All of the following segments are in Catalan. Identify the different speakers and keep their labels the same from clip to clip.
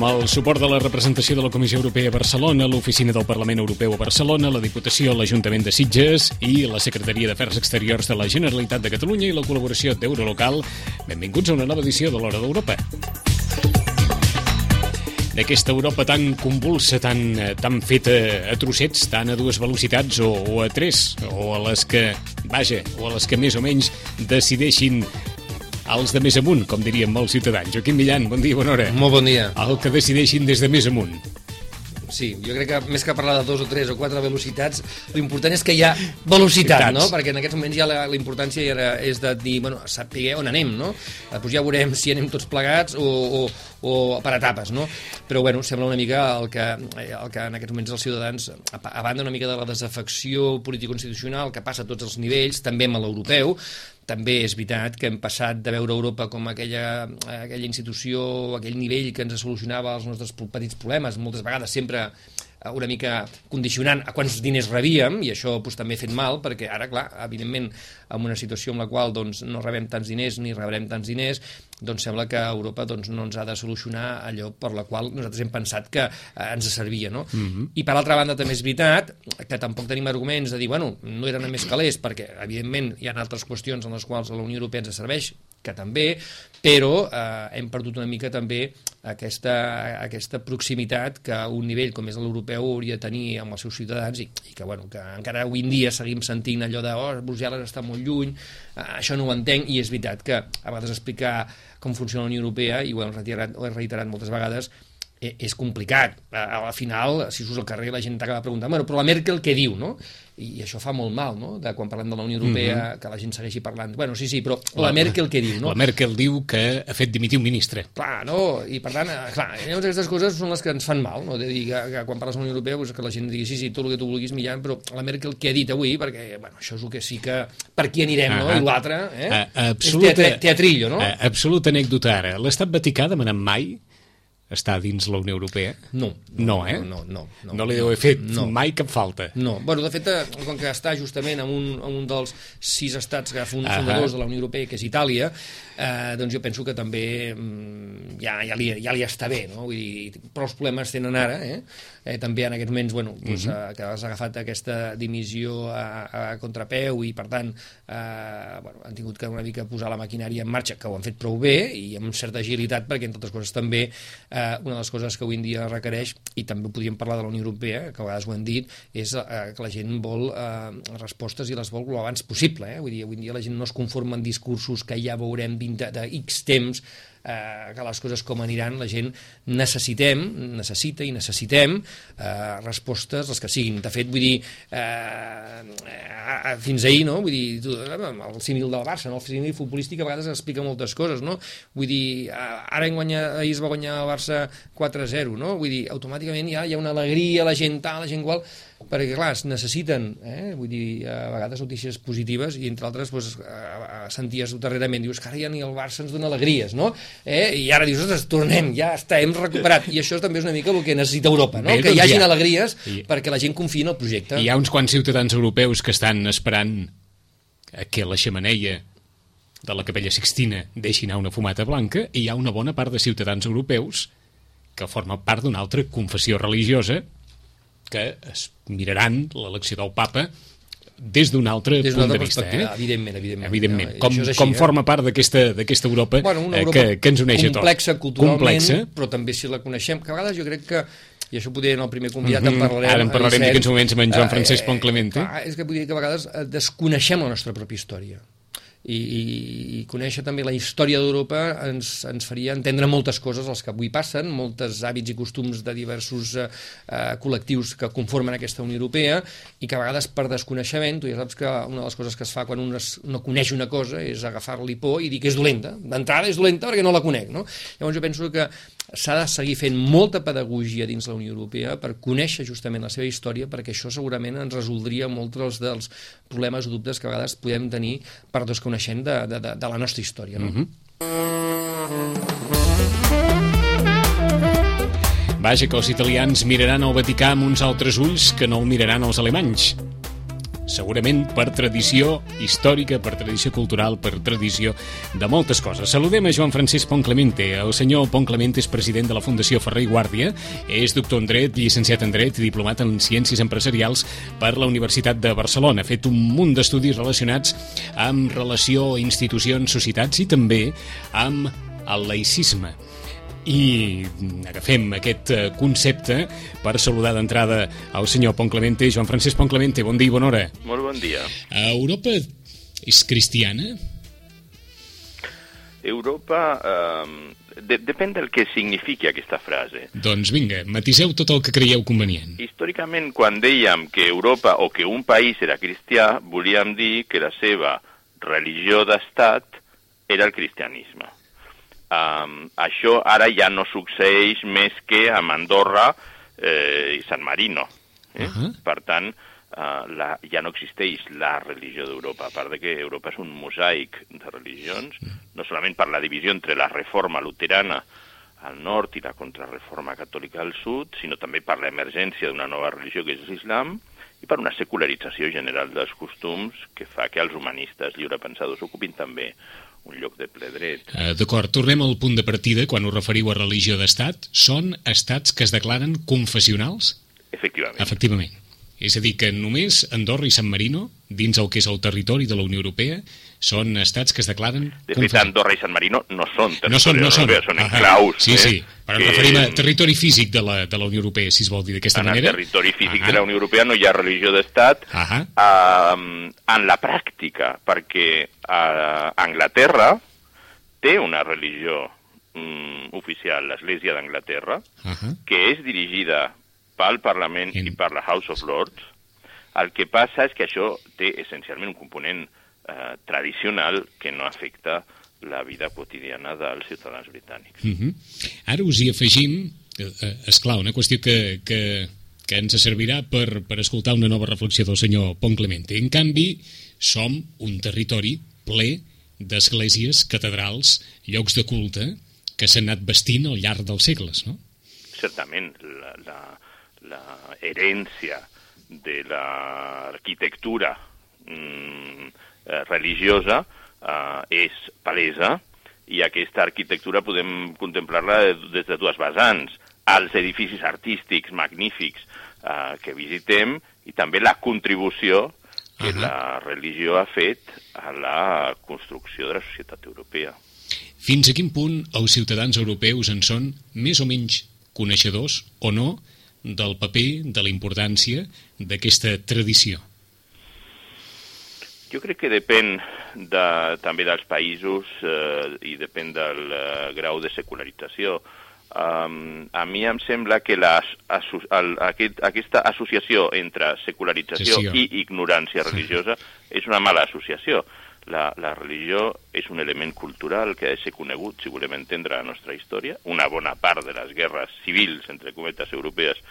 Speaker 1: amb el suport de la representació de la Comissió Europea a Barcelona, l'Oficina del Parlament Europeu a Barcelona, la Diputació, l'Ajuntament de Sitges i la Secretaria d'Afers Exteriors de la Generalitat de Catalunya i la col·laboració d'Eurolocal. Benvinguts a una nova edició de l'Hora d'Europa d'aquesta Europa tan convulsa, tan, tan feta a trossets, tan a dues velocitats o, o a tres, o a les que, vaja, o a les que més o menys decideixin els de més amunt, com diríem molts ciutadans. Joaquim Millan, bon dia, bona hora.
Speaker 2: Molt bon dia.
Speaker 1: El que decideixin des de més amunt.
Speaker 2: Sí, jo crec que més que parlar de dos o tres o quatre velocitats, l'important és que hi ha velocitat, no? Perquè en aquests moments ja la, la importància ja era, és de dir, bueno, saber on anem, no? Després ja veurem si anem tots plegats o, o, o per etapes, no? Però, bueno, sembla una mica el que, el que en aquests moments els ciutadans, a, a banda una mica de la desafecció político-institucional que passa a tots els nivells, també amb l'europeu, també és veritat que hem passat de veure Europa com aquella, aquella institució, aquell nivell que ens solucionava els nostres petits problemes, moltes vegades sempre una mica condicionant a quants diners rebíem, i això pues, també ha fet mal, perquè ara, clar, evidentment, en una situació en la qual doncs, no rebem tants diners ni rebrem tants diners, doncs sembla que Europa doncs, no ens ha de solucionar allò per la qual nosaltres hem pensat que eh, ens servia. No? Uh mhm. -huh. I per altra banda també és veritat que tampoc tenim arguments de dir, bueno, no eren més calés, perquè evidentment hi ha altres qüestions en les quals la Unió Europea ens serveix, que també, però eh, hem perdut una mica també aquesta, aquesta proximitat que un nivell com és l'europeu europeu hauria de tenir amb els seus ciutadans i, i que, bueno, que encara avui en dia seguim sentint allò de oh, Brussel·les està molt lluny, eh, això no ho entenc i és veritat que a vegades explicar com funciona la Unió Europea, i ho hem reiterat, ho hem reiterat moltes vegades, és complicat. Al final, si surts al carrer, la gent t'acaba preguntant, bueno, però la Merkel què diu, no? i això fa molt mal, no?, de quan parlem de la Unió Europea, mm -hmm. que la gent segueixi parlant. Bueno, sí, sí, però la, la Merkel què diu, no?
Speaker 1: La Merkel diu que ha fet dimitir un ministre.
Speaker 2: Clar, no? I per tant, eh, clar, llavors aquestes coses són les que ens fan mal, no?, de dir que, que quan parles de la Unió Europea, pues, que la gent digui, sí, sí, tot el que tu vulguis, Millan, però la Merkel què ha dit avui? Perquè, bueno, això és el que sí que... Per qui anirem, no? I l'altre, eh?
Speaker 1: Uh, absoluta,
Speaker 2: és teatrillo, no? Uh,
Speaker 1: absoluta anècdota ara. L'Estat Vaticà ha demanat mai està dins la Unió Europea?
Speaker 2: No.
Speaker 1: No, no eh?
Speaker 2: No, no,
Speaker 1: no, no li deu haver fet no. mai cap falta.
Speaker 2: No. Bueno, de fet, eh, com que està justament en un, en un dels sis estats que fundadors uh -huh. de la Unió Europea, que és Itàlia, eh, doncs jo penso que també mm, ja, ja, li, ja li està bé, no? Vull dir, però els problemes tenen ara, eh? eh també en aquests moments, bueno, doncs, uh -huh. eh, que has agafat aquesta dimissió a, a contrapeu i, per tant, eh, bueno, han tingut que una mica posar la maquinària en marxa, que ho han fet prou bé i amb certa agilitat, perquè, entre altres coses, també eh, eh, una de les coses que avui en dia requereix, i també podríem parlar de la Unió Europea, que a vegades ho hem dit, és eh, que la gent vol eh, respostes i les vol el abans possible. Eh? Vull dir, avui en dia la gent no es conforma en discursos que ja veurem de, de X temps, eh, que les coses com aniran, la gent necessitem, necessita i necessitem eh, respostes, les que siguin. De fet, vull dir, eh, eh, fins ahir, no? Vull dir, tu, el símil del Barça, no? el símil futbolístic a vegades explica moltes coses, no? Vull dir, ara en guanya, ahir es va guanyar el Barça 4-0, no? Vull dir, automàticament ja hi ha una alegria, la gent tal, la gent qual perquè clar, es necessiten eh, vull dir, a vegades notícies positives i entre altres doncs, senties darrerament, dius que ara ja ni el Barça ens dona alegries no? eh? i ara dius, ostres, tornem, ja està, hem recuperat i això també és una mica el que necessita Europa no? Bé, que hi hagin ja. alegries I... perquè la gent confiï en el projecte
Speaker 1: hi ha uns quants ciutadans europeus que estan esperant que la xemeneia de la capella Sixtina deixi anar una fumata blanca i hi ha una bona part de ciutadans europeus que formen part d'una altra confessió religiosa que es miraran l'elecció del papa des d'un altre des punt de vista. Eh?
Speaker 2: Evidentment, evidentment.
Speaker 1: evidentment. Com, així, com eh? forma part d'aquesta Europa, bueno, una Europa eh, que, que ens uneix
Speaker 2: a tots. Complexa culturalment, complexa. però també si la coneixem, que a vegades jo crec que i això podria en el primer convidat mm -hmm. en parlarem.
Speaker 1: Ara en parlarem d'aquests moments amb en Joan Francesc eh, Ponclemente.
Speaker 2: Eh, és que vull dir que a vegades desconeixem la nostra pròpia història i, i, i conèixer també la història d'Europa ens, ens faria entendre moltes coses els que avui passen, moltes hàbits i costums de diversos eh, eh, col·lectius que conformen aquesta Unió Europea i que a vegades per desconeixement, tu ja saps que una de les coses que es fa quan un es, no coneix una cosa és agafar-li por i dir que és dolenta. D'entrada és dolenta perquè no la conec. No? Llavors jo penso que s'ha de seguir fent molta pedagogia dins la Unió Europea per conèixer justament la seva història, perquè això segurament ens resoldria molts dels problemes o dubtes que a vegades podem tenir per desconeixent de, de, de, de la nostra història. No? Mm -hmm.
Speaker 1: Vaja, que els italians miraran el Vaticà amb uns altres ulls que no el miraran els alemanys segurament per tradició històrica, per tradició cultural, per tradició de moltes coses. Saludem a Joan Francesc Pont Clemente. El senyor Pont Clemente és president de la Fundació Ferrer i Guàrdia, és doctor en dret, llicenciat en dret i diplomat en ciències empresarials per la Universitat de Barcelona. Ha fet un munt d'estudis relacionats amb relació a institucions, societats i també amb el laïcisme i agafem aquest eh, concepte per saludar d'entrada al senyor Pont Clemente. Joan Francesc Pont Clemente, bon dia i bona hora.
Speaker 3: Molt bon dia.
Speaker 1: Europa és cristiana?
Speaker 3: Europa... Eh, de, depèn del que signifiqui aquesta frase.
Speaker 1: Doncs vinga, matiseu tot el que creieu convenient.
Speaker 3: Històricament, quan dèiem que Europa o que un país era cristià, volíem dir que la seva religió d'estat era el cristianisme. Um, això ara ja no succeeix més que a Andorra eh, i San Marino. Eh? Uh -huh. Per tant, uh, la, ja no existeix la religió d'Europa, a part de que Europa és un mosaic de religions, no solament per la divisió entre la reforma luterana al nord i la contrarreforma catòlica al sud, sinó també per l'emergència d'una nova religió que és l'islam i per una secularització general dels costums que fa que els humanistes lliurepensadors ocupin també un lloc de ple dret.
Speaker 1: Uh, D'acord, tornem al punt de partida quan us referiu a religió d'estat. Són estats que es declaren confessionals?
Speaker 3: Efectivament.
Speaker 1: Efectivament. És a dir, que només Andorra i San Marino, dins el que és el territori de la Unió Europea, són estats que es declaren...
Speaker 3: De fet, Andorra i San Marino no són territori
Speaker 1: no són, no són.
Speaker 3: Europea, són enclaus.
Speaker 1: Sí, eh? sí, però que... ens referim a territori físic de la, de la Unió Europea, si es vol dir d'aquesta manera.
Speaker 3: En el territori físic Ahà. de la Unió Europea no hi ha religió d'estat. Uh, en la pràctica, perquè uh, Anglaterra té una religió um, oficial, l'Església d'Anglaterra, uh -huh. que és dirigida pel Parlament en... i per la House of Lords. El que passa és que això té essencialment un component eh, tradicional que no afecta la vida quotidiana dels ciutadans britànics.
Speaker 1: Uh -huh. Ara us hi afegim, eh, eh, és clar, una qüestió que, que, que ens servirà per, per escoltar una nova reflexió del senyor Pont Clemente. En canvi, som un territori ple d'esglésies, catedrals, llocs de culte que s'han anat vestint al llarg dels segles, no?
Speaker 3: Certament, la, la, la herència de l'arquitectura mm, eh, religiosa eh, és palesa i aquesta arquitectura podem contemplar-la des de dues vessants. Els edificis artístics magnífics eh, que visitem i també la contribució que uh -huh. la religió ha fet a la construcció de la societat europea.
Speaker 1: Fins a quin punt els ciutadans europeus en són més o menys coneixedors o no del paper, de la importància d'aquesta tradició?
Speaker 3: Jo crec que depèn de, també dels països eh, i depèn del eh, grau de secularització. Um, a mi em sembla que la, aso, el, aquest, aquesta associació entre secularització Sessió. i ignorància religiosa és una mala associació. La, la religió és un element cultural que ha de ser conegut si volem entendre la nostra història. Una bona part de les guerres civils, entre cometes europees,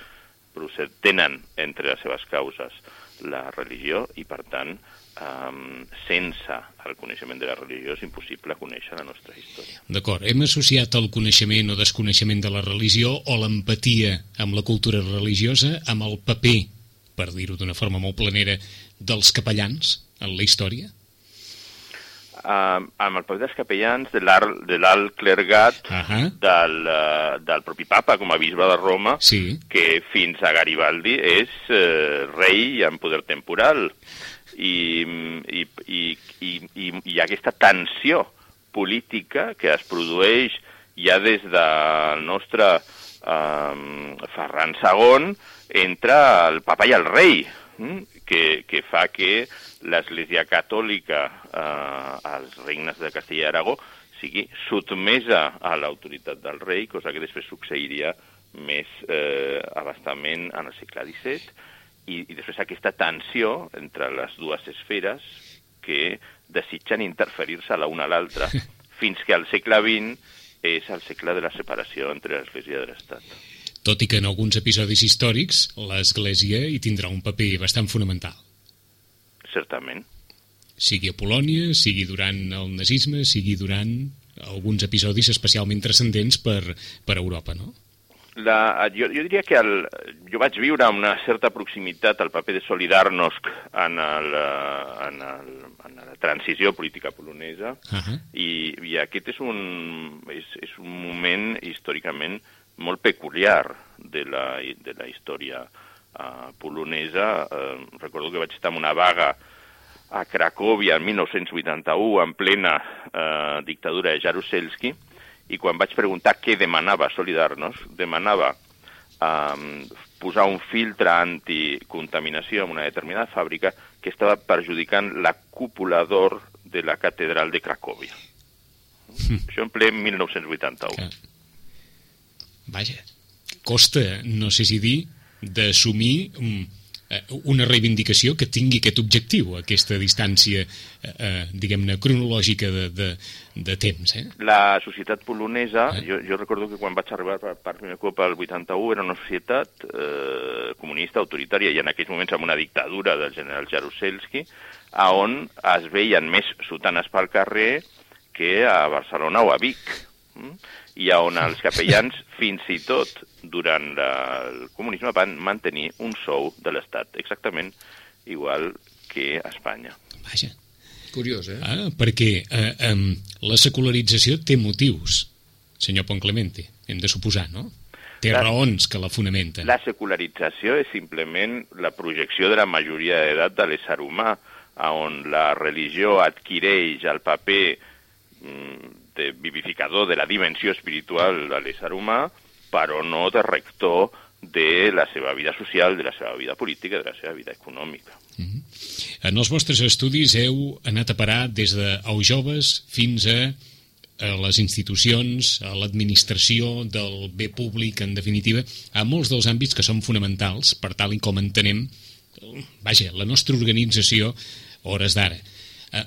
Speaker 3: tenen entre les seves causes la religió i, per tant, um, sense el coneixement de la religió és impossible conèixer la nostra història.
Speaker 1: D'acord. Hem associat el coneixement o desconeixement de la religió o l'empatia amb la cultura religiosa amb el paper, per dir-ho d'una forma molt planera, dels capellans en la història?
Speaker 3: uh, amb el paper dels capellans de l'alt clergat uh -huh. del, uh, del propi papa com a bisbe de Roma,
Speaker 1: sí.
Speaker 3: que fins a Garibaldi és uh, rei en poder temporal. I, i, i, i, i, i aquesta tensió política que es produeix ja des del nostre um, Ferran II entre el papa i el rei, hm? que, que fa que l'Església Catòlica eh, als regnes de Castella i Aragó sigui sotmesa a l'autoritat del rei, cosa que després succeiria més eh, abastament en el segle XVII, i, i després aquesta tensió entre les dues esferes que desitgen interferir-se la una a l'altra, fins que al segle XX és el segle de la separació entre l'Església i l'Estat.
Speaker 1: Tot i que en alguns episodis històrics l'Església hi tindrà un paper bastant fonamental
Speaker 3: certament.
Speaker 1: Sigui a Polònia, sigui durant el nazisme, sigui durant alguns episodis especialment transcendents per, per Europa, no?
Speaker 3: La, jo, jo diria que el, jo vaig viure amb una certa proximitat al paper de Solidarnosc en, el, en, el, en la transició política polonesa
Speaker 1: Uh -huh.
Speaker 3: i, i aquest és un, és, és un moment històricament molt peculiar de la, de la història uh, polonesa. Uh, recordo que vaig estar en una vaga a Cracòvia el 1981, en plena uh, dictadura de Jaruzelski, i quan vaig preguntar què demanava Solidarnos, demanava um, posar un filtre anticontaminació en una determinada fàbrica que estava perjudicant la cúpula d'or de la catedral de Cracòvia. Això en ple 1981.
Speaker 1: Que... Vaja, costa, no sé si dir, d'assumir um, eh, una reivindicació que tingui aquest objectiu, aquesta distància, eh, eh, diguem-ne, cronològica de, de, de temps. Eh?
Speaker 3: La societat polonesa, jo, jo recordo que quan vaig arribar per, per primer cop al 81 era una societat eh, comunista autoritària i en aquells moments amb una dictadura del general Jaruzelski, a on es veien més sotanes pel carrer que a Barcelona o a Vic. Mm? I on els capellans fins i tot durant la, el comunisme van mantenir un sou de l'Estat exactament igual que a Espanya.
Speaker 1: Vaja.
Speaker 2: Curiós, eh?
Speaker 1: Ah, perquè eh, eh, la secularització té motius, senyor Ponclemente, hem de suposar, no? Té
Speaker 3: La-
Speaker 1: raons que la fonamenten.
Speaker 3: La secularització és simplement la projecció de la majoria d'edat de l'ésser humà, a on la religió adquireix el paper mm, de vivificador de la dimensió espiritual de l'ésser humà, però no de rector de la seva vida social, de la seva vida política, de la seva vida econòmica.
Speaker 1: En els vostres estudis heu anat a parar des dels joves fins a, a les institucions, a l'administració del bé públic, en definitiva, a molts dels àmbits que són fonamentals, per tal i com entenem, vaja, la nostra organització hores d'ara.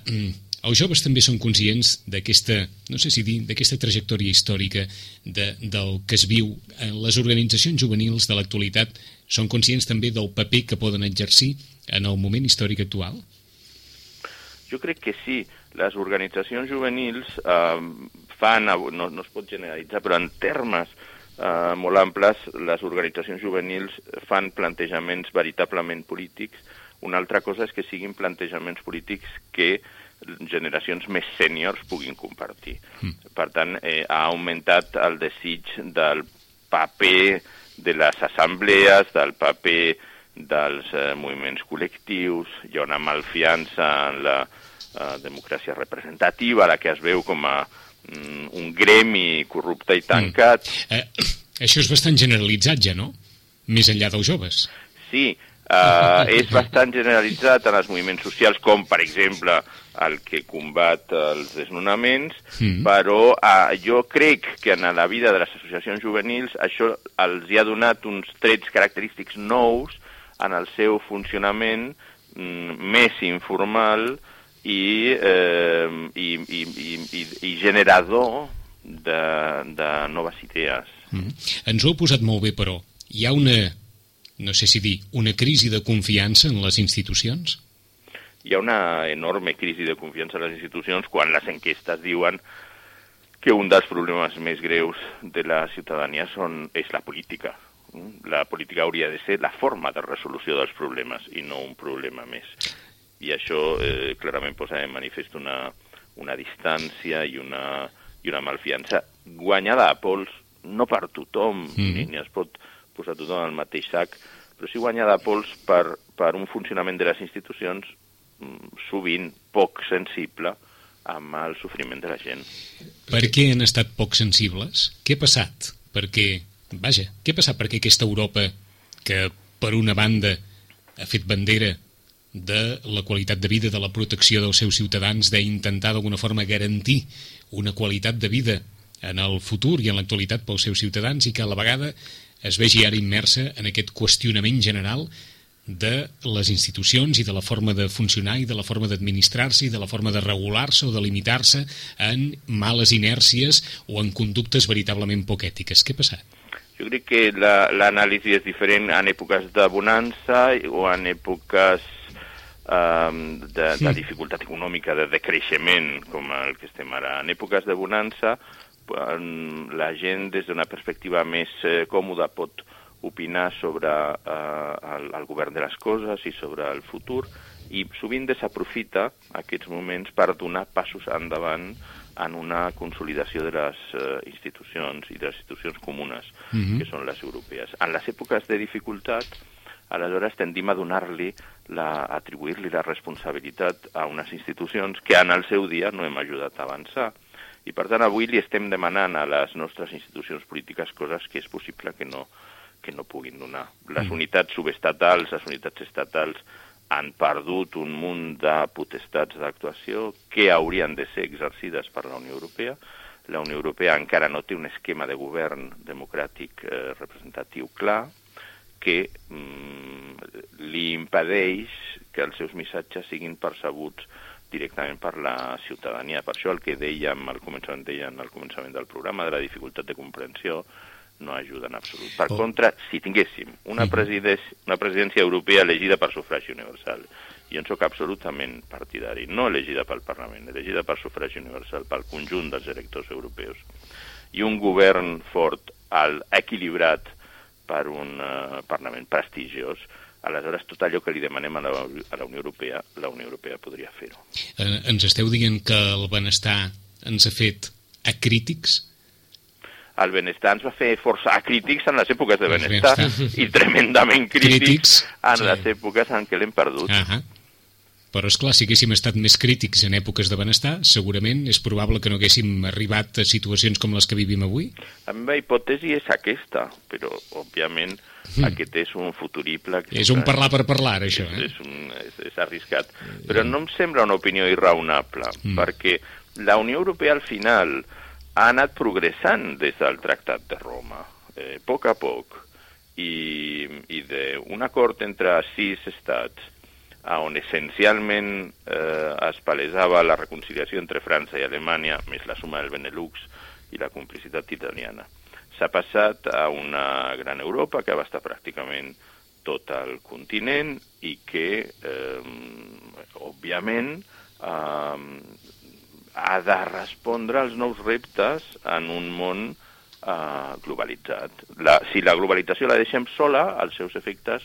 Speaker 1: Mm, els joves també són conscients d'aquesta, no sé si dir, d'aquesta trajectòria històrica de, del que es viu en les organitzacions juvenils de l'actualitat, són conscients també del paper que poden exercir en el moment històric actual?
Speaker 3: Jo crec que sí. Les organitzacions juvenils eh, fan, no, no es pot generalitzar, però en termes eh, molt amples, les organitzacions juvenils fan plantejaments veritablement polítics. Una altra cosa és que siguin plantejaments polítics que generacions més sèniors puguin compartir. Mm. Per tant, eh, ha augmentat el desig del paper de les assemblees, del paper dels eh, moviments col·lectius, hi ha una malfiança en la eh, democràcia representativa, la que es veu com a mm, un gremi corrupte i tancat.
Speaker 1: Eh, això és bastant generalitzat ja, no? Més enllà dels joves.
Speaker 3: Sí, eh, és bastant generalitzat en els moviments socials, com per exemple el que combat els desnonaments,
Speaker 1: Mm.
Speaker 3: però eh, jo crec que en la vida de les associacions juvenils això els hi ha donat uns trets característics nous en el seu funcionament mm, més informal i, eh, i, i, i, i, i generador de, de noves idees.
Speaker 1: Mm. Ens ho heu posat molt bé, però hi ha una, no sé si dir, una crisi de confiança en les institucions?
Speaker 3: Hi ha una enorme crisi de confiança en les institucions quan les enquestes diuen que un dels problemes més greus de la ciutadania són, és la política. Mm? La política hauria de ser la forma de resolució dels problemes i no un problema més. I això eh, clarament posa en manifest una, una distància i una, i una malfiança guanyada a pols, no per tothom,
Speaker 1: Mhm.
Speaker 3: ni, ni es pot posar tothom al mateix sac, però sí guanyada a pols per, per un funcionament de les institucions mm, sovint poc sensible amb el sofriment de la gent.
Speaker 1: Per què han estat poc sensibles? Què ha passat? Perquè, vaja, què ha passat perquè aquesta Europa que, per una banda, ha fet bandera de la qualitat de vida, de la protecció dels seus ciutadans, d'intentar d'alguna forma garantir una qualitat de vida en el futur i en l'actualitat pels seus ciutadans i que a la vegada es vegi ara immersa en aquest qüestionament general de les institucions i de la forma de funcionar i de la forma d'administrar-se i de la forma de regular-se o de limitar-se en males inèrcies o en conductes veritablement poc ètiques. Què ha passat?
Speaker 3: Jo crec que la- l'anàlisi és diferent en èpoques de bonança o en èpoques um, de, de dificultat econòmica, de decreixement, com el que estem ara. En èpoques de bonança, la gent des d'una perspectiva més eh, còmoda pot opinar sobre eh, el, el govern de les coses i sobre el futur i sovint desaprofita aquests moments per donar passos endavant en una consolidació de les eh, institucions i de les institucions comunes, mm -hmm. que són les europees. En les èpoques de dificultat, aleshores tendim a donar-li, atribuir-li la responsabilitat a unes institucions que en el seu dia no hem ajudat a avançar. I per tant avui li estem demanant a les nostres institucions polítiques coses que és possible que no, que no puguin donar. Les mm. unitats subestatals, les unitats estatals, han perdut un munt de potestats d'actuació que haurien de ser exercides per la Unió Europea. La Unió Europea encara no té un esquema de govern democràtic eh, representatiu clar que mm, li impedeix que els seus missatges siguin percebuts directament per la ciutadania. Per això el que dèiem al començament, dèiem al començament del programa de la dificultat de comprensió no ajuda en absolut. Per oh. contra, si tinguéssim una, una presidència europea elegida per sufragi universal, i en sóc absolutament partidari, no elegida pel Parlament, elegida per sufragi universal pel conjunt dels electors europeus, i un govern fort, al, equilibrat per un uh, Parlament prestigiós, aleshores tot allò que li demanem a la, a la Unió Europea, la Unió Europea podria fer-ho.
Speaker 1: Eh, ens esteu dient que el benestar ens ha fet acrítics?
Speaker 3: El benestar ens va fer forçar crítics en les èpoques de benestar i tremendament crítics, crítics en sí. les èpoques en què l'hem perdut. Uh -huh.
Speaker 1: Però, és clar, si haguéssim estat més crítics en èpoques de benestar, segurament és probable que no haguéssim arribat a situacions com les que vivim avui.
Speaker 3: La meva hipòtesi és aquesta, però, òbviament, mm. aquest és un futurible...
Speaker 1: Que és un parlar per parlar, això,
Speaker 3: eh? És, un, és, és arriscat. Però no em sembla una opinió irraonable, mm. perquè la Unió Europea, al final, ha anat progressant des del Tractat de Roma, eh, a poc a poc, i, i d'un acord entre sis estats, on essencialment eh, es palesava la reconciliació entre França i Alemanya, més la suma del Benelux i la complicitat italiana. S'ha passat a una gran Europa que abasta pràcticament tot el continent i que, eh, òbviament, eh, ha de respondre als nous reptes en un món eh, globalitzat. La, si la globalització la deixem sola, els seus efectes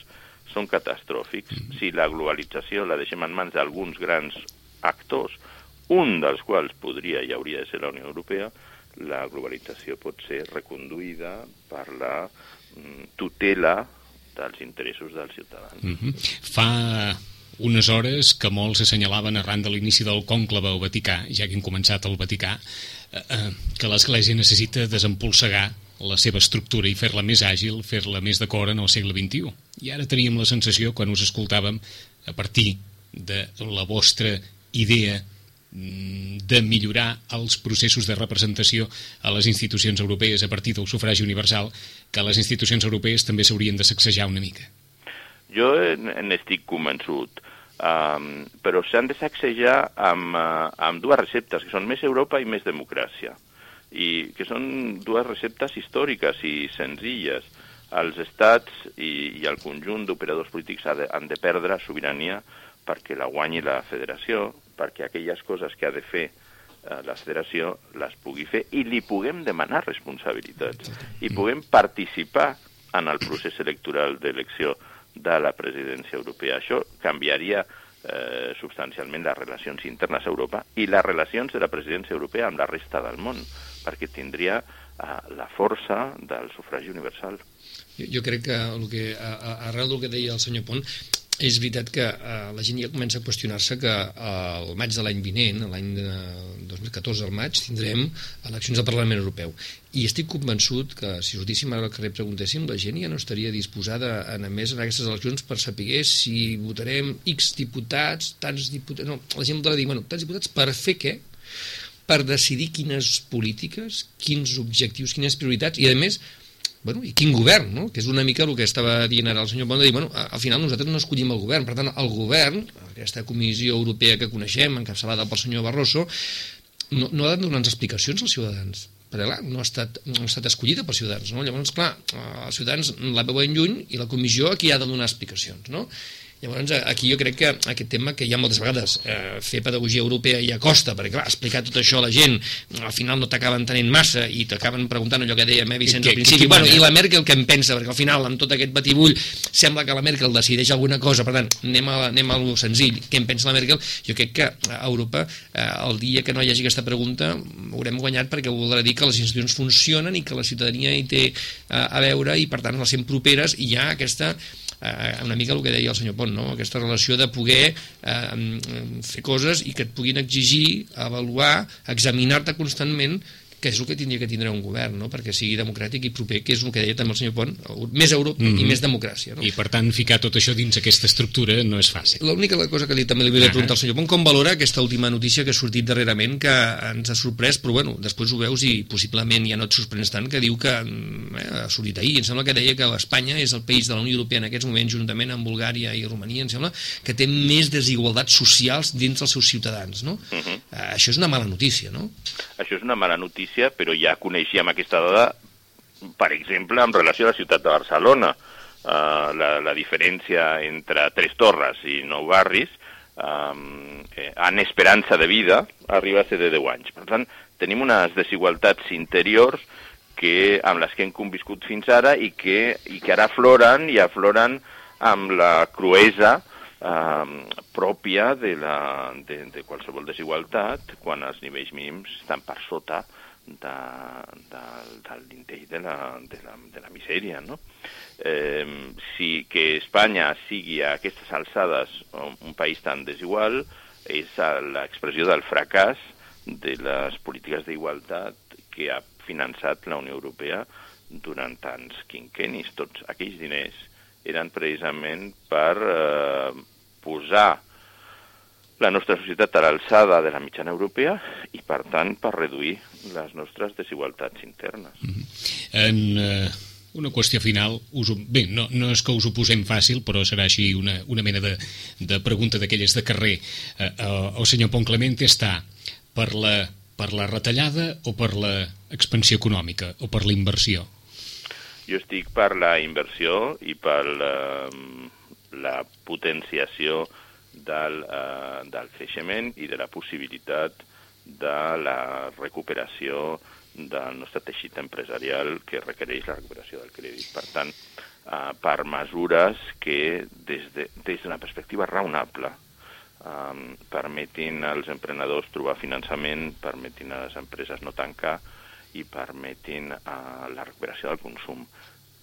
Speaker 3: són catastròfics. Mm. Si la globalització la deixem en mans d'alguns grans actors, un dels quals podria i hauria de ser la Unió Europea, la globalització pot ser reconduïda per la mm, tutela dels interessos dels ciutadans.
Speaker 1: Mm -hmm. Fa unes hores que molts assenyalaven arran de l'inici del cònclave al Vaticà, ja que hem començat al Vaticà, eh, eh, que l'Església necessita desempolsegar la seva estructura i fer-la més àgil, fer-la més d'acord en el segle XXI. I ara teníem la sensació, quan us escoltàvem, a partir de la vostra idea mm, de millorar els processos de representació a les institucions europees a partir del sufragi universal, que les institucions europees també s'haurien de sacsejar una mica.
Speaker 3: Jo n'estic convençut. Um, però s'han de sacsejar amb, uh, amb dues receptes, que són més Europa i més democràcia, i que són dues receptes històriques i senzilles. Els estats i, i el conjunt d'operadors polítics ha de, han de perdre sobirania perquè la guanyi la federació, perquè aquelles coses que ha de fer uh, la federació les pugui fer i li puguem demanar responsabilitats. I puguem participar en el procés electoral d'elecció de la presidència europea. Això canviaria eh, substancialment les relacions internes a Europa i les relacions de la presidència europea amb la resta del món, perquè tindria eh, la força del sufragi universal.
Speaker 2: Jo, jo crec que, el que arrel del que deia el senyor Pont, és veritat que eh, la gent ja comença a qüestionar-se que eh, el maig de l'any vinent, l'any de 2014 al maig, tindrem eleccions al Parlament Europeu. I estic convençut que si sortíssim ara al carrer preguntéssim, la gent ja no estaria disposada a anar més en aquestes eleccions per saber si votarem X diputats, tants diputats... No, la gent votarà dir, bueno, tants diputats per fer què? Per decidir quines polítiques, quins objectius, quines prioritats, i a més bueno, i quin govern, no? que és una mica el que estava dient ara el senyor Pont, de dir, bueno, al final nosaltres no escollim el govern, per tant, el govern, aquesta comissió europea que coneixem, encapçalada pel senyor Barroso, no, no ha de donar explicacions als ciutadans, perquè clar, no ha estat, no ha estat escollida pels ciutadans, no? llavors, clar, els ciutadans la veuen lluny i la comissió aquí ha de donar explicacions, no? Llavors, aquí jo crec que aquest tema que hi ha moltes vegades eh, fer pedagogia europea ja costa, perquè clar, explicar tot això a la gent al final no t'acaben tenint massa i t'acaben preguntant allò que deia eh, Vicenç al principi, que, bueno, i la Merkel què en pensa, perquè al final amb tot aquest batibull sembla que la Merkel decideix alguna cosa, per tant, anem a, anem a lo senzill, què en pensa la Merkel? Jo crec que a Europa eh, el dia que no hi hagi aquesta pregunta haurem guanyat perquè voldrà dir que les institucions funcionen i que la ciutadania hi té eh, a veure i per tant les sent properes i hi ha aquesta eh, una mica el que deia el senyor Pont, no? aquesta relació de poder eh, fer coses i que et puguin exigir, avaluar, examinar-te constantment que és el que tindria que tindre un govern, no? perquè sigui democràtic i proper, que és el que deia també el senyor Pont, més Europa mm -hmm. i mhm. més democràcia. No?
Speaker 1: I per tant, ficar tot això dins aquesta estructura no és fàcil.
Speaker 2: L'única cosa que li, també li volia preguntar al senyor Pont, com valora aquesta última notícia que ha sortit darrerament, que ens ha sorprès, però bueno, després ho veus i possiblement ja no et sorprens tant, que diu que, mm, eh, ha sortit ahir, em sembla que deia que Espanya és el país de la Unió Europea en aquests moments, juntament amb Bulgària i Romania, em sembla, que té més desigualtats socials dins dels seus ciutadans, no? Uh -huh. uh, això és una mala notícia, no?
Speaker 3: Això és una mala notícia, però ja coneixíem aquesta dada, per exemple, en relació a la ciutat de Barcelona. Uh, la, la diferència entre Tres Torres i Nou Barris um, eh, en esperança de vida arriba a ser de 10 anys. Per tant, tenim unes desigualtats interiors que, amb les que hem conviscut fins ara i que, i que ara afloren i afloren amb la cruesa eh, pròpia de, la, de, de qualsevol desigualtat quan els nivells mínims estan per sota de, de, de l'intell de, la, de, la, de la misèria. No? Eh, si que Espanya sigui a aquestes alçades un país tan desigual és l'expressió del fracàs de les polítiques d'igualtat que ha finançat la Unió Europea durant tants quinquenis. Tots aquells diners eren precisament per eh, posar la nostra societat a l'alçada de la mitjana europea i, per tant, per reduir les nostres desigualtats internes. Mm -hmm.
Speaker 1: En eh, una qüestió final, us bé, no, no és que us ho posem fàcil, però serà així una, una mena de, de pregunta d'aquelles de carrer. Eh, eh, el senyor Pont Clemente està per la, per la retallada o per la expansió econòmica o per la inversió?
Speaker 3: Jo estic per la inversió i per la, la potenciació del, eh, del creixement i de la possibilitat de la recuperació del nostre teixit empresarial que requereix la recuperació del crèdit. Per tant, eh, per mesures que des de, des de perspectiva raonable eh, permetin als emprenedors trobar finançament, permetin a les empreses no tancar, i permetin uh, la recuperació del consum.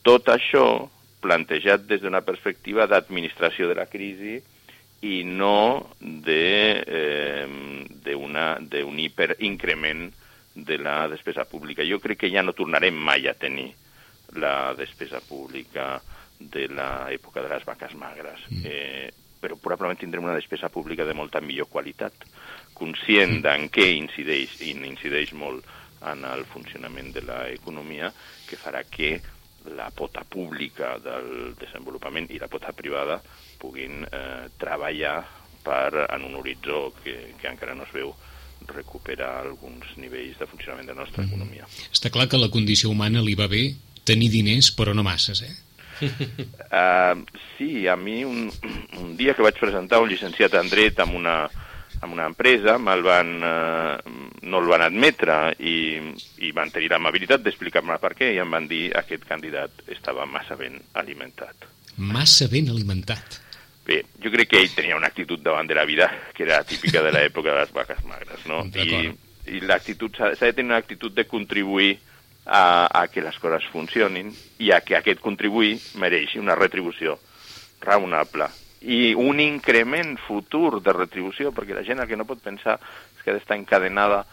Speaker 3: Tot això plantejat des d'una perspectiva d'administració de la crisi i no d'un eh, hiperincrement de la despesa pública. Jo crec que ja no tornarem mai a tenir la despesa pública de l'època de les vaques magres. Mm. Eh, però probablement tindrem una despesa pública de molta millor qualitat, conscient d'en què incideix, i incideix molt en el funcionament de l'economia que farà que la pota pública del desenvolupament i la pota privada puguin eh, treballar per, en un horitzó que, que encara no es veu recuperar alguns nivells de funcionament de la nostra mm. economia.
Speaker 1: Està clar que la condició humana li va bé tenir diners, però no masses, eh?
Speaker 3: uh, sí, a mi un, un dia que vaig presentar un llicenciat en dret amb una, amb una empresa, me'l van, eh, no el van admetre i, i van tenir l'amabilitat d'explicar-me per què i em van dir que aquest candidat estava massa ben alimentat.
Speaker 1: Massa ben alimentat?
Speaker 3: Bé, jo crec que ell tenia una actitud davant de la vida que era típica de l'època de les vaques magres, no? I, i l'actitud s'ha de tenir una actitud de contribuir a, a que les coses funcionin i a que aquest contribuir mereixi una retribució raonable i un increment futur de retribució, perquè la gent el que no pot pensar és que ha d'estar encadenada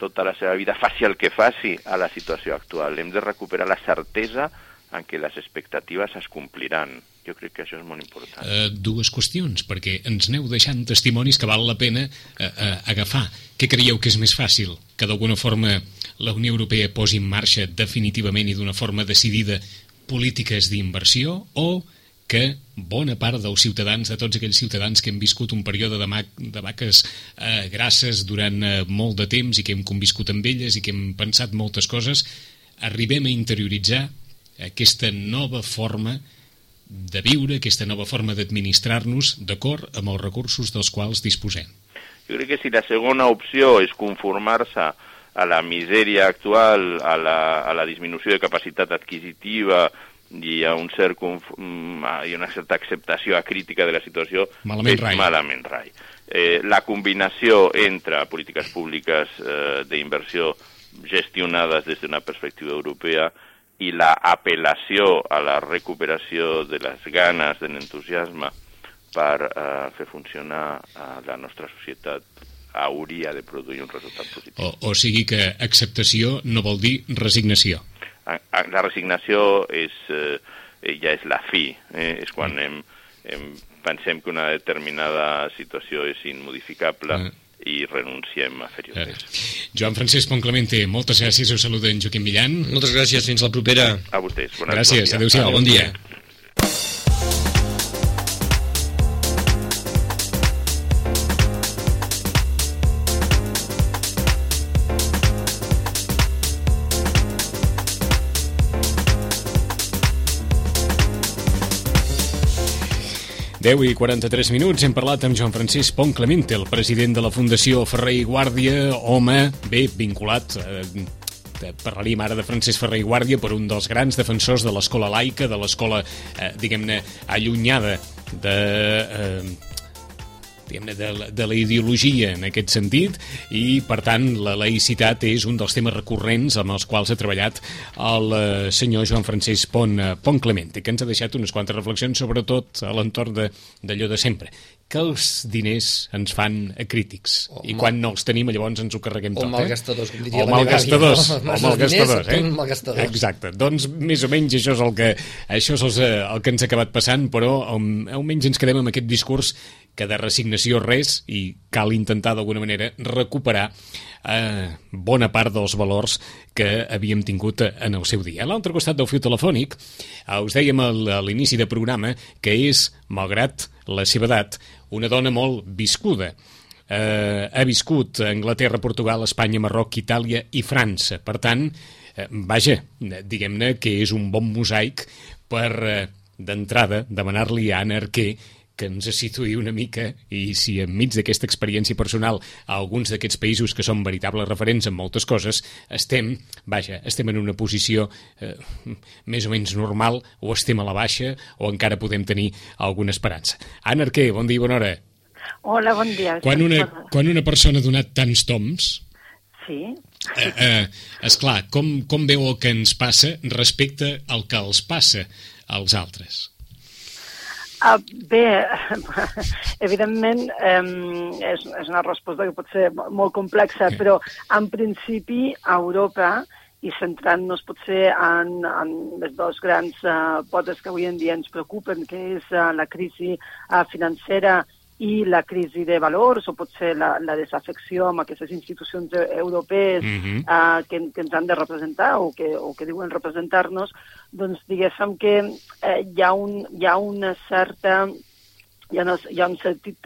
Speaker 3: tota la seva vida, faci el que faci a la situació actual. Hem de recuperar la certesa en què les expectatives es compliran. Jo crec que això és molt important.
Speaker 1: Uh, dues qüestions, perquè ens aneu deixant testimonis que val la pena uh, uh, agafar. Què creieu que és més fàcil? Que d'alguna forma la Unió Europea posi en marxa definitivament i d'una forma decidida polítiques d'inversió o que bona part dels ciutadans, de tots aquells ciutadans que hem viscut un període de, ma de vaques eh, grasses durant eh, molt de temps i que hem conviscut amb elles i que hem pensat moltes coses, arribem a interioritzar aquesta nova forma de viure, aquesta nova forma d'administrar-nos d'acord amb els recursos dels quals disposem.
Speaker 3: Jo crec que si la segona opció és conformar-se a la misèria actual, a la, a la disminució de capacitat adquisitiva i a un cert mm, i una certa acceptació acrítica de la situació,
Speaker 1: malament és rai.
Speaker 3: malament rai. Eh, la combinació entre polítiques públiques eh, d'inversió gestionades des d'una perspectiva europea i la apel·lació a la recuperació de les ganes, de l'entusiasme per eh, fer funcionar eh, la nostra societat hauria de produir un resultat positiu.
Speaker 1: O, o sigui que acceptació no vol dir resignació.
Speaker 3: La resignació és, eh, ja és la fi, eh? és quan mm. hem, hem, pensem que una determinada situació és immodificable mm i renunciem a fer-hi un pes.
Speaker 1: Joan Francesc Ponclemente, moltes gràcies, us saluda en Joaquim Millan.
Speaker 2: Moltes gràcies, fins la propera.
Speaker 3: A vostès. Bona
Speaker 1: gràcies, adéu-siau.
Speaker 2: Bon dia.
Speaker 1: Bon 10 i 43 minuts hem parlat amb Joan Francesc Pont Clemente, el president de la Fundació Ferrer i Guàrdia, home bé vinculat eh, parlaríem ara de Francesc Ferrer i Guàrdia per un dels grans defensors de l'escola laica, de l'escola, eh, diguem-ne, allunyada de... Eh, de, de la ideologia en aquest sentit i, per tant, la laïcitat és un dels temes recurrents amb els quals ha treballat el eh, senyor Joan Francesc Pont, eh, Pont Clemente, que ens ha deixat unes quantes reflexions, sobretot a l'entorn d'allò de, de sempre que els diners ens fan crítics. O I quan no els tenim, llavors ens ho carreguem tot.
Speaker 2: O malgastadors, com
Speaker 1: diria o malgastadors, o malgastadors,
Speaker 2: eh? malgastadors.
Speaker 1: Exacte. Doncs més o menys això és el que, això és el, el que ens ha acabat passant, però almenys ens quedem amb aquest discurs que de resignació res i cal intentar d'alguna manera recuperar eh, bona part dels valors que havíem tingut en el seu dia. A l'altre costat del fiu telefònic eh, us dèiem a l'inici de programa que és, malgrat la seva edat, una dona molt viscuda. Eh, ha viscut a Anglaterra, Portugal, Espanya, Marroc, Itàlia i França. Per tant, eh, vaja, diguem-ne que és un bon mosaic per, eh, d'entrada, demanar-li a Anna Arquer que ens situï una mica i si enmig d'aquesta experiència personal a alguns d'aquests països que són veritables referents en moltes coses, estem, vaja, estem en una posició eh, més o menys normal o estem a la baixa o encara podem tenir alguna esperança. Anna Arquer, bon dia i bona hora.
Speaker 4: Hola, bon dia.
Speaker 1: Quan una, quan una persona ha donat tants toms,
Speaker 4: Sí.
Speaker 1: Eh, eh, esclar, com, com veu el que ens passa respecte al que els passa als altres?
Speaker 4: Uh, bé, evidentment um, és, és una resposta que pot ser molt complexa, però en principi a Europa i centrant-nos potser en, en les dues grans uh, potes que avui en dia ens preocupen, que és uh, la crisi uh, financera i la crisi de valors o potser la, la desafecció amb aquestes institucions europees uh -huh. uh, que, que ens han de representar o que, o que diuen representar-nos, doncs diguéssim que eh, hi, ha un, hi ha una certa... Hi ha, una, hi ha un, sentit,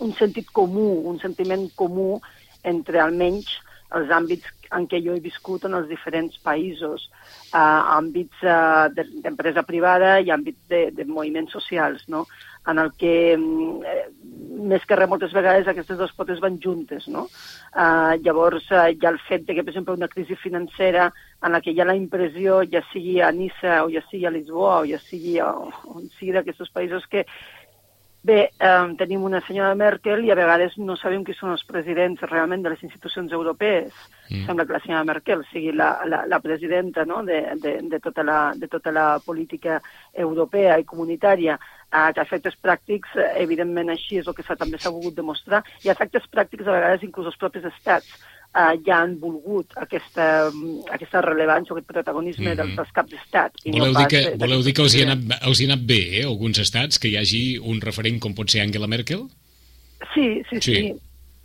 Speaker 4: un sentit comú, un sentiment comú entre almenys els àmbits en què jo he viscut en els diferents països, uh, àmbits uh, d'empresa privada i àmbits de, de moviments socials, no? en el que, mm, eh, més que res, moltes vegades aquestes dues potes van juntes, no? Uh, llavors, hi ha el fet de que, per exemple, una crisi financera en la que hi ha la impressió, ja sigui a Nissa o ja sigui a Lisboa o ja sigui a, on sigui d'aquests països, que Bé, eh, tenim una senyora Merkel i a vegades no sabem qui són els presidents realment de les institucions europees. Mm. Sembla que la senyora Merkel sigui la, la, la presidenta no? de, de, de, tota la, de tota la política europea i comunitària. Eh, que efectes pràctics, evidentment així és el que també s'ha volgut demostrar, i efectes pràctics a vegades inclús els propis estats eh, ja han volgut aquesta, aquesta rellevància, aquest protagonisme mm -hmm. dels, caps d'estat.
Speaker 1: Voleu, no dir que, voleu dir que els hi, ha anat, els hi ha anat bé, eh, alguns estats, que hi hagi un referent com pot ser Angela Merkel?
Speaker 4: Sí, sí, sí.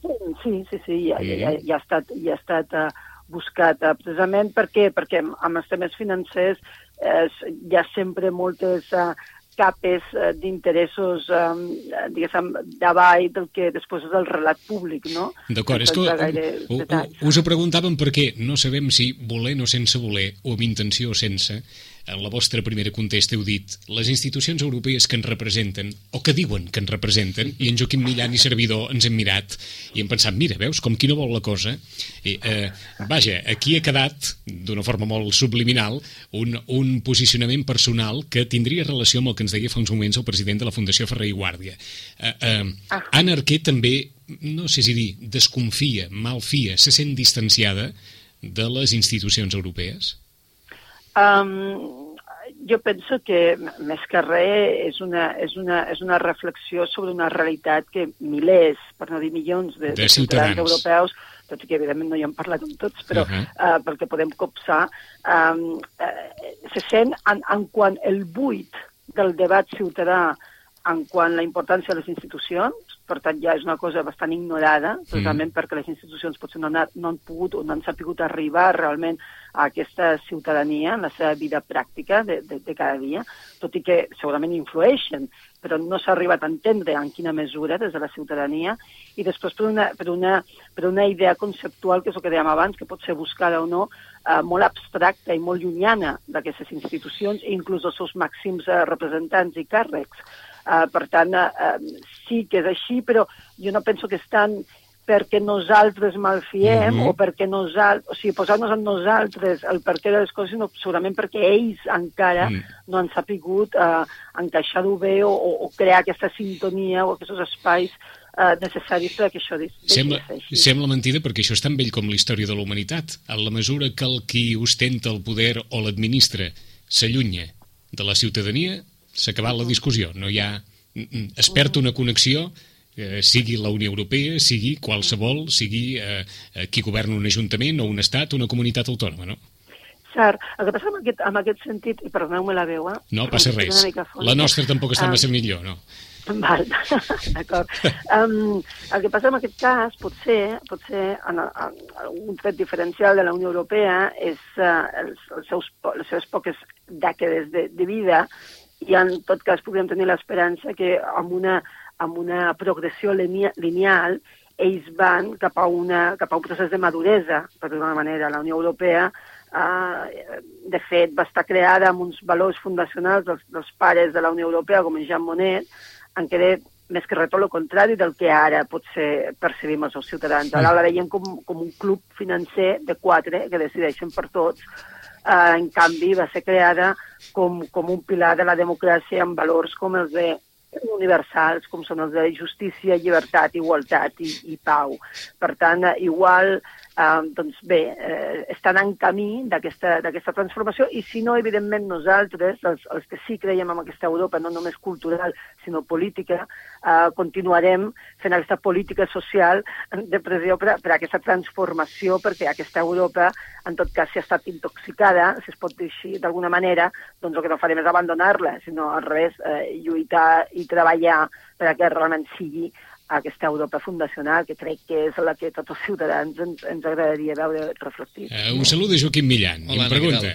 Speaker 4: Sí, sí, sí, sí ja, mm. ja, ja ha estat, ja ha estat uh, buscat uh, precisament perquè, perquè amb els temes financers eh, hi ha sempre moltes uh, capes eh, d'interessos, eh, diguéssim, davall del que després és el relat públic, no?
Speaker 1: D'acord, és que ho, ho, us ho preguntàvem perquè no sabem si voler o sense voler, o amb intenció o sense, en la vostra primera contesta heu dit les institucions europees que ens representen, o que diuen que ens representen, i en Joaquim Millan i servidor ens hem mirat i hem pensat, mira, veus, com qui no vol la cosa, i, eh, vaja, aquí ha quedat, d'una forma molt subliminal, un, un posicionament personal que tindria relació amb el que ens deia fa uns moments el president de la Fundació Ferrer i Guàrdia. Eh, eh, ah. Anna Arquer també, no sé si dir, desconfia, malfia, se sent distanciada de les institucions europees?
Speaker 4: Um, jo penso que més que res és una, és, una, és una reflexió sobre una realitat que milers, per no dir milions de, de, de ciutadans europeus, tot i que evidentment no hi hem parlat amb tots, però uh -huh. uh, perquè podem copsar, um, uh, se sent en, en quant el buit del debat ciutadà en quant la importància de les institucions, per tant ja és una cosa bastant ignorada, precisament mm. perquè les institucions potser no han, no han pogut o no han sapigut arribar realment a aquesta ciutadania en la seva vida pràctica de, de, de cada dia, tot i que segurament influeixen, però no s'ha arribat a entendre en quina mesura des de la ciutadania, i després per una, per una, per una idea conceptual, que és el que dèiem abans, que pot ser buscada o no, eh, molt abstracta i molt llunyana d'aquestes institucions, inclús els seus màxims eh, representants i càrrecs. Uh, per tant, uh, sí que és així, però jo no penso que estan perquè nosaltres malfiem mm -hmm. o perquè nosaltres, o sigui, posar-nos en nosaltres el perquè de les coses, sinó segurament perquè ells encara mm. no han sapigut uh, encaixar-ho bé o, o, crear aquesta sintonia o aquests espais uh, necessaris perquè això
Speaker 1: sembla, sembla mentida perquè això és tan vell com la història de la humanitat. En la mesura que el qui ostenta el poder o l'administra s'allunya de la ciutadania, s'ha acabat la discussió. No hi ha... Es perd una connexió eh, sigui la Unió Europea, sigui qualsevol, sigui eh, eh, qui governa un ajuntament o un estat una comunitat autònoma, no?
Speaker 4: Cert. El que passa en aquest, en aquest sentit, i perdoneu-me la veu, eh?
Speaker 1: No passa res. La nostra tampoc està massa um, millor, no?
Speaker 4: Val, d'acord. Um, el que passa en aquest cas, potser, potser en, en, un tret diferencial de la Unió Europea és uh, els, els seus, les seves poques dècades de, de vida i en tot cas podríem tenir l'esperança que amb una, amb una progressió lineal ells van cap a, una, cap a un procés de maduresa, per d'alguna manera. La Unió Europea, eh, de fet, va estar creada amb uns valors fundacionals dels, dels pares de la Unió Europea, com en Jean Monnet, en què més que res el contrari del que ara potser percebim els ciutadans. Ara la veiem com, com un club financer de quatre que decideixen per tots, eh, en canvi va ser creada com, com un pilar de la democràcia amb valors com els de universals, com són els de justícia, llibertat, igualtat i, i pau. Per tant, igual eh, doncs bé, eh, estan en camí d'aquesta transformació i si no, evidentment, nosaltres, els, els que sí creiem en aquesta Europa, no només cultural, sinó política, eh, continuarem fent aquesta política social de pressió per, per aquesta transformació, perquè aquesta Europa, en tot cas, si ha estat intoxicada, si es pot dir així d'alguna manera, doncs el que no farem és abandonar-la, sinó al revés, eh, lluitar i treballar perquè realment sigui aquesta Europa fundacional, que crec que és la que tots els ciutadans ens, ens agradaria veure reflectit.
Speaker 1: Uh, un salut de Joaquim Millan. Hola, Anna, pregunta.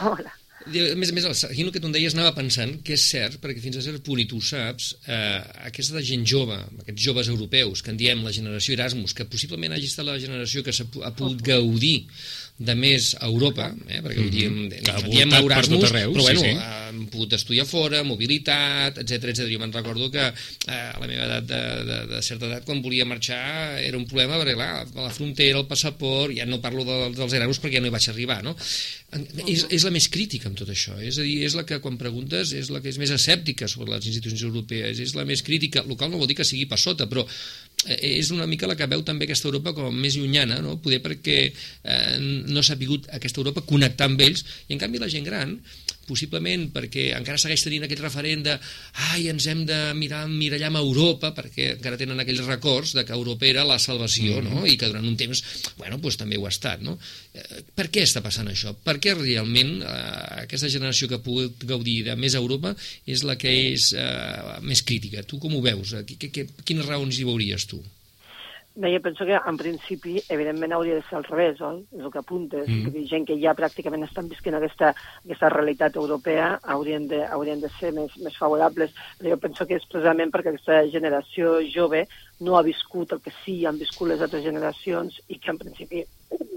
Speaker 4: Hola.
Speaker 2: A més a més, seguint el que tu em deies, anava pensant que és cert, perquè fins a cert punt, i tu ho saps, eh, aquesta gent jove, aquests joves europeus, que en diem la generació Erasmus, que possiblement hagi estat la generació que ha pogut gaudir de més a Europa, eh, perquè mm -hmm. diem,
Speaker 1: que diem Erasmus, arreu,
Speaker 2: però bueno,
Speaker 1: sí, sí.
Speaker 2: han pogut estudiar fora, mobilitat, etc etc. Jo me'n recordo que eh, a la meva edat, de, de, de certa edat, quan volia marxar, era un problema, perquè clar, a la frontera, el passaport, ja no parlo de, dels Erasmus perquè ja no hi vaig arribar, no? És, és la més crítica amb tot això, és a dir, és la que quan preguntes és la que és més escèptica sobre les institucions europees, és la més crítica, local no vol dir que sigui per sota, però Eh, és una mica la que veu també aquesta Europa com més llunyana, no? poder perquè eh, no s'ha vingut aquesta Europa connectar amb ells, i en canvi la gent gran possiblement perquè encara segueix tenint aquest referent de ai, ens hem de mirar mirallar amb Europa, perquè encara tenen aquells records de que Europa era la salvació, mm -hmm. no? i que durant un temps, bueno, doncs també ho ha estat. No? Eh, per què està passant això? Per què realment eh, aquesta generació que ha pogut gaudir de més Europa és la que és eh, més crítica? Tu com ho veus? Quines raons hi veuries tu?
Speaker 4: Bé, jo penso que en principi, evidentment, hauria de ser al revés, oi? És el que apuntes. Mm. -hmm. gent que ja pràcticament estan visquent aquesta, aquesta realitat europea haurien de, haurien de ser més, més favorables. Però jo penso que és precisament perquè aquesta generació jove no ha viscut el que sí han viscut les altres generacions i que en principi,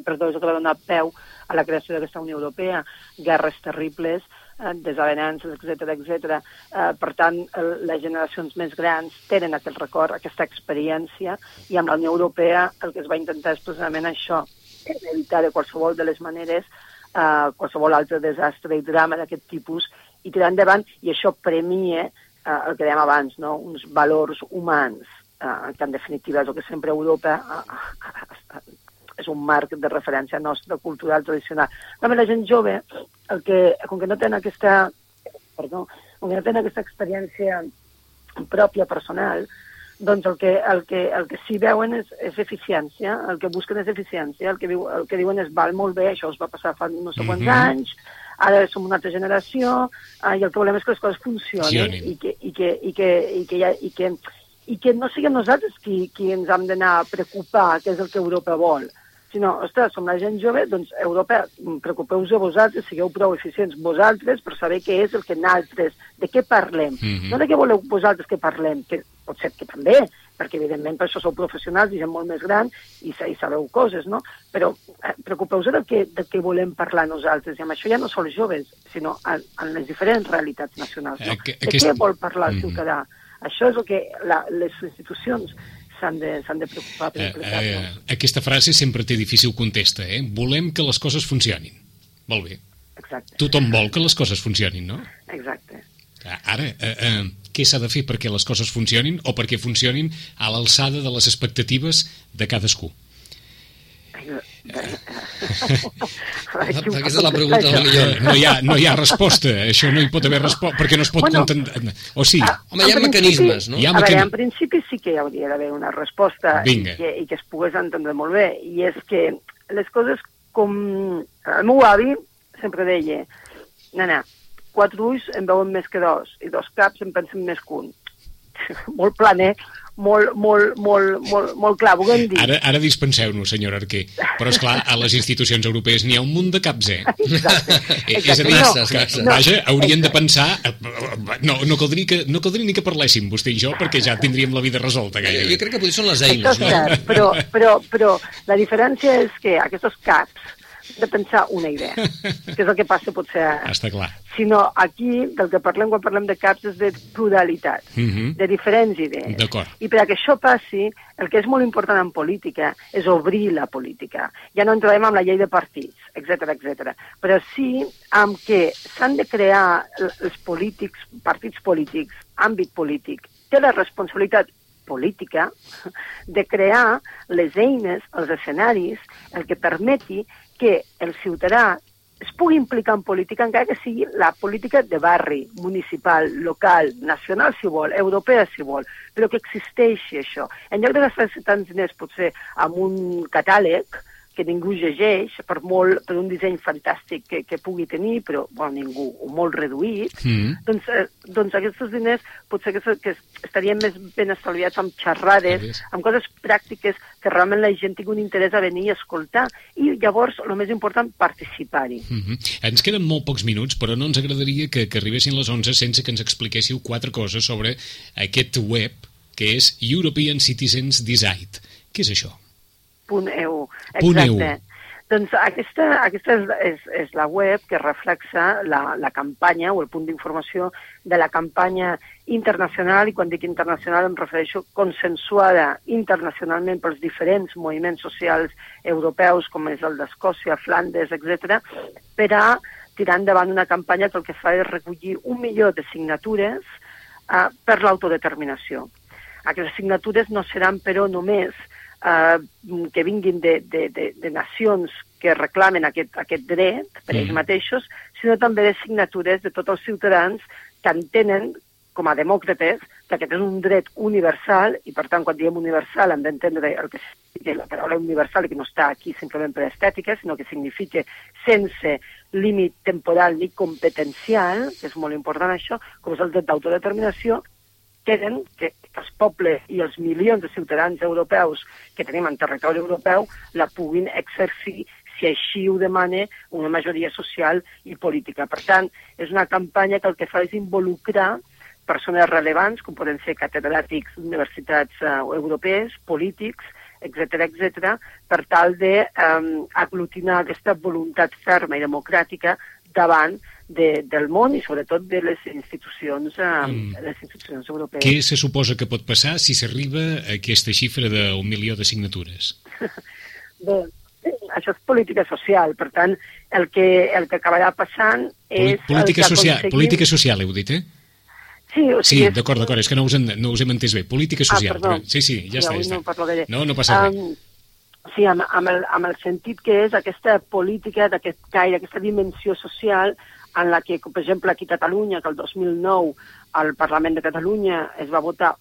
Speaker 4: perdó, és el que va donar peu a la creació d'aquesta Unió Europea, guerres terribles, desavenances, etc etc. Eh, per tant, el, les generacions més grans tenen aquest record, aquesta experiència, i amb la Unió Europea el que es va intentar és precisament això, evitar de qualsevol de les maneres eh, qualsevol altre desastre i drama d'aquest tipus i tirar endavant, i això premia eh, el que dèiem abans, no? uns valors humans, eh, que en definitiva és el que sempre Europa eh, eh, és un marc de referència nostra cultural tradicional. També la gent jove, el que, com que no tenen aquesta, perdó, com que no tenen aquesta experiència pròpia, personal, doncs el que, el que, el que sí veuen és, és eficiència, el que busquen és eficiència, el que, diu, el que diuen és val molt bé, això es va passar fa no sé quants mm -hmm. anys, ara som una altra generació, eh, i el que volem és que les coses funcionin i que, i que, i que, i que, ha, i que, i que no siguem nosaltres qui, qui ens hem d'anar a preocupar, que és el que Europa vol, sinó, ostres, som la gent jove, doncs Europa, preocupeu-vos a vosaltres, sigueu prou eficients vosaltres per saber què és el que nosaltres, de què parlem. Mm -hmm. No de què voleu vosaltres que parlem, que pot ser que també, perquè evidentment per això sou professionals i gent molt més gran i, i sabeu coses, no? Però eh, preocupeu-vos del, que, del que volem parlar nosaltres, i amb això ja no són joves, sinó en, en les diferents realitats nacionals. No? Aqu de què vol parlar el mm -hmm. ciutadà? Això és el que la, les institucions s'han de, de preocupar per eh, eh,
Speaker 1: Aquesta frase sempre té difícil contesta, eh? Volem que les coses funcionin. Molt bé.
Speaker 4: Exacte.
Speaker 1: Tothom vol que les coses funcionin, no?
Speaker 4: Exacte.
Speaker 1: Ara, eh, eh, què s'ha de fer perquè les coses funcionin o perquè funcionin a l'alçada de les expectatives de cadascú?
Speaker 2: Aquesta és la pregunta del millor.
Speaker 1: No hi, ha, no hi ha resposta, això no hi pot haver resposta, perquè no es pot bueno, contentar... O sí.
Speaker 2: Ah, Home, hi ha mecanismes, no?
Speaker 4: Hi ha a veure, en principi sí que hi hauria d'haver una resposta i que, i que es pogués entendre molt bé, i és que les coses com... El meu avi sempre deia, nana, quatre ulls en veuen més que dos, i dos caps en pensen més que un. molt planer, molt, molt, molt, molt, molt clar, volem dir.
Speaker 1: Ara, ara dispenseu-nos, senyor Arquer, però és clar, a les institucions europees n'hi ha un munt de caps, eh?
Speaker 4: Exacte.
Speaker 1: exacte. És a dir, no, que, no. vaja, haurien de pensar... No, no, caldria que, no caldria ni que parléssim, vostè i jo, perquè ja tindríem la vida resolta, gairebé.
Speaker 2: Jo, jo crec que potser són les eines,
Speaker 4: Això és cert, però, però, però la diferència és que aquests caps de pensar una idea, que és el que passa potser ara.
Speaker 1: Està clar.
Speaker 4: Sinó aquí, del que parlem quan parlem de caps, és de pluralitat, uh mhm. -huh. de diferents idees.
Speaker 1: D'acord.
Speaker 4: I per a que això passi, el que és molt important en política és obrir la política. Ja no entrarem amb la llei de partits, etc etc. però sí amb que s'han de crear els polítics, partits polítics, àmbit polític, té la responsabilitat política de crear les eines, els escenaris, el que permeti que el ciutadà es pugui implicar en política, encara que sigui la política de barri, municipal, local, nacional, si vol, europea, si vol, però que existeixi això. En lloc de gastar tants diners, potser, amb un catàleg, que ningú llegeix, per, molt, per un disseny fantàstic que, que pugui tenir, però bueno, ningú, o molt reduït, mm. doncs, eh, doncs aquests diners potser que, que estarien més ben estalviats amb xerrades, amb coses pràctiques que realment la gent tingui un interès a venir i escoltar, i llavors, el més important, participar-hi.
Speaker 1: Mm -hmm. Ens queden molt pocs minuts, però no ens agradaria que, que arribessin les 11 sense que ens expliquéssiu quatre coses sobre aquest web que és European Citizens Decide. Què és això?
Speaker 4: .eu. Exacte. Doncs aquesta, aquesta és, és, és la web que reflexa la, la campanya o el punt d'informació de la campanya internacional, i quan dic internacional em refereixo consensuada internacionalment pels diferents moviments socials europeus, com és el d'Escòcia, Flandes, etc, per a tirar endavant una campanya que el que fa és recollir un milió de signatures uh, per l'autodeterminació. Aquestes signatures no seran, però, només eh, que vinguin de, de, de, de nacions que reclamen aquest, aquest dret per ells mm. mateixos, sinó també de signatures de tots els ciutadans que entenen com a demòcrates que aquest és un dret universal i, per tant, quan diem universal hem d'entendre el que significa la paraula universal que no està aquí simplement per estètica, sinó que significa sense límit temporal ni competencial, que és molt important això, com és el dret d'autodeterminació, tenen que, els pobles i els milions de ciutadans europeus que tenim en territori europeu la puguin exercir si així ho demana una majoria social i política. Per tant, és una campanya que el que fa és involucrar persones rellevants, com poden ser catedràtics d'universitats uh, europees, polítics, etc etc, per tal de um, aglutinar aquesta voluntat ferma i democràtica davant de, del món i sobretot de les institucions, eh, mm. les institucions europees.
Speaker 1: Què se suposa que pot passar si s'arriba a aquesta xifra d'un milió de signatures?
Speaker 4: Bé, això és política social, per tant, el que, el que acabarà passant és...
Speaker 1: Política, social, aconseguim... política social, heu dit, eh?
Speaker 4: Sí, o sigui,
Speaker 1: sí d'acord, d'acord, és que no us, en, no us hem entès bé. Política ah, social. Ah, però, sí, sí, ja, ja està, ja
Speaker 4: està.
Speaker 1: No, no, passa um, res.
Speaker 4: Sí, amb, amb, el, amb el sentit que és aquesta política d'aquest caire, aquesta dimensió social en la que, per exemple, aquí a Catalunya, que el 2009 al Parlament de Catalunya es va votar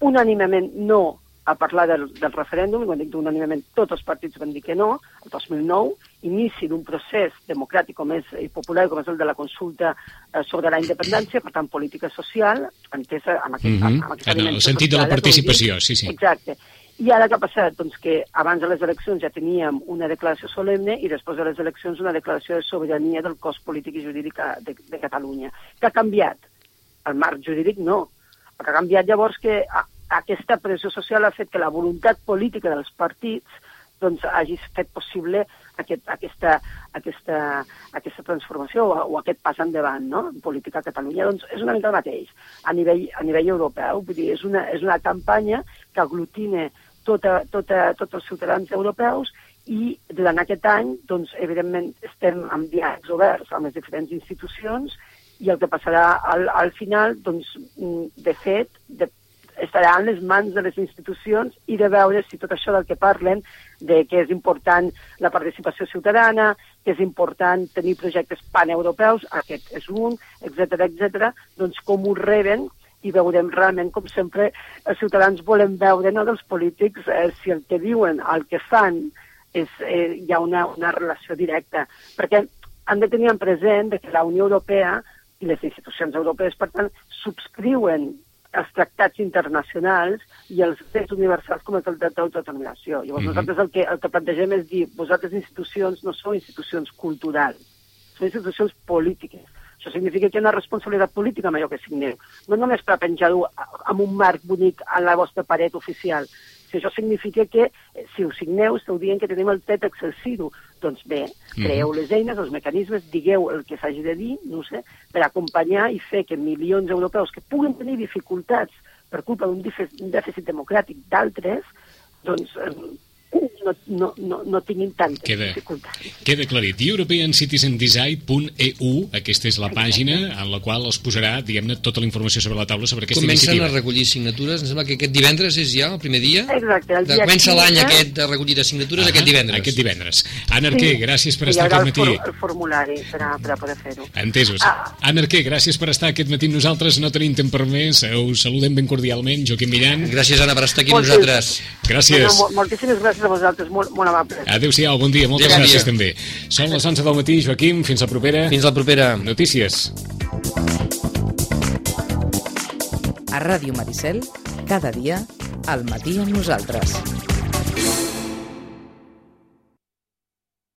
Speaker 4: unànimement no a parlar del, del referèndum, i quan dic unànimement tots els partits van dir que no, el 2009, inici d'un procés democràtic com és, i popular com és el de la consulta eh, sobre la independència, per tant, política social, entesa amb, aquest, mm -hmm. amb aquesta
Speaker 1: En el sentit social, de la participació, sí, sí.
Speaker 4: Exacte. I ara què ha passat? Doncs que abans de les eleccions ja teníem una declaració solemne i després de les eleccions una declaració de sobirania del cos polític i jurídic de, de Catalunya. Què ha canviat? El marc jurídic no. El que ha canviat llavors que a, aquesta pressió social ha fet que la voluntat política dels partits doncs, hagi fet possible aquest, aquesta, aquesta, aquesta transformació o, o aquest pas endavant no? en política a Catalunya. Doncs és una mica el mateix a nivell, a nivell europeu. Vull dir, és una, és una campanya que aglutina tota, tota, tots els ciutadans europeus i durant aquest any, doncs, evidentment, estem amb diàlegs oberts amb les diferents institucions i el que passarà al, al final, doncs, de fet, de, estarà en les mans de les institucions i de veure si tot això del que parlen, de que és important la participació ciutadana, que és important tenir projectes paneuropeus, aquest és un, etc etc, doncs com ho reben i veurem realment, com sempre, els ciutadans volem veure no, dels polítics eh, si el que diuen, el que fan, és, eh, hi ha una, una relació directa. Perquè han de tenir en present que la Unió Europea i les institucions europees, per tant, subscriuen els tractats internacionals i els drets universals com és el dret d'autodeterminació. Llavors, mm -hmm. nosaltres el que, el que plantegem és dir, vosaltres institucions no sou institucions culturals, són institucions polítiques això significa que hi ha una responsabilitat política amb allò que signeu. No només per penjar-ho amb un marc bonic a la vostra paret oficial, si això significa que eh, si ho signeu esteu dient que tenim el dret a exercir-ho. Doncs bé, mhm. creeu les eines, els mecanismes, digueu el que s'hagi de dir, no sé, per acompanyar i fer que milions d'europeus que puguen tenir dificultats per culpa d'un dèficit democràtic d'altres, doncs eh, no, no, no, no tinguin tantes queda, dificultats.
Speaker 1: Queda aclarit. EuropeanCitizenDesign.eu, aquesta és la pàgina en la qual es posarà, diguem-ne, tota la informació sobre la taula sobre aquesta
Speaker 2: Comencen
Speaker 1: iniciativa.
Speaker 2: Comencen a recollir signatures, em sembla que aquest divendres és ja el primer dia.
Speaker 4: Exacte, el dia
Speaker 2: Comença l'any aquest de recollir de signatures ah aquest divendres.
Speaker 1: Aquest divendres. Anna Arquer, sí. gràcies per estar aquest matí.
Speaker 4: El, el formulari per a, per a poder fer-ho.
Speaker 1: Entesos. Ah. Anna Arquer, gràcies per estar aquest matí nosaltres. No tenim temps per més. Us saludem ben cordialment. Joaquim Millan.
Speaker 2: Gràcies, Anna, per estar aquí amb nosaltres.
Speaker 1: Gràcies.
Speaker 4: Bueno, moltíssimes gràcies a vosaltres. Molt, molt amable.
Speaker 1: Adéu-siau, bon dia, moltes gràcies també. Són les 11 del matí, Joaquim, fins la propera.
Speaker 2: Fins la propera.
Speaker 1: Notícies.
Speaker 5: A Ràdio Maricel, cada dia, al matí amb nosaltres.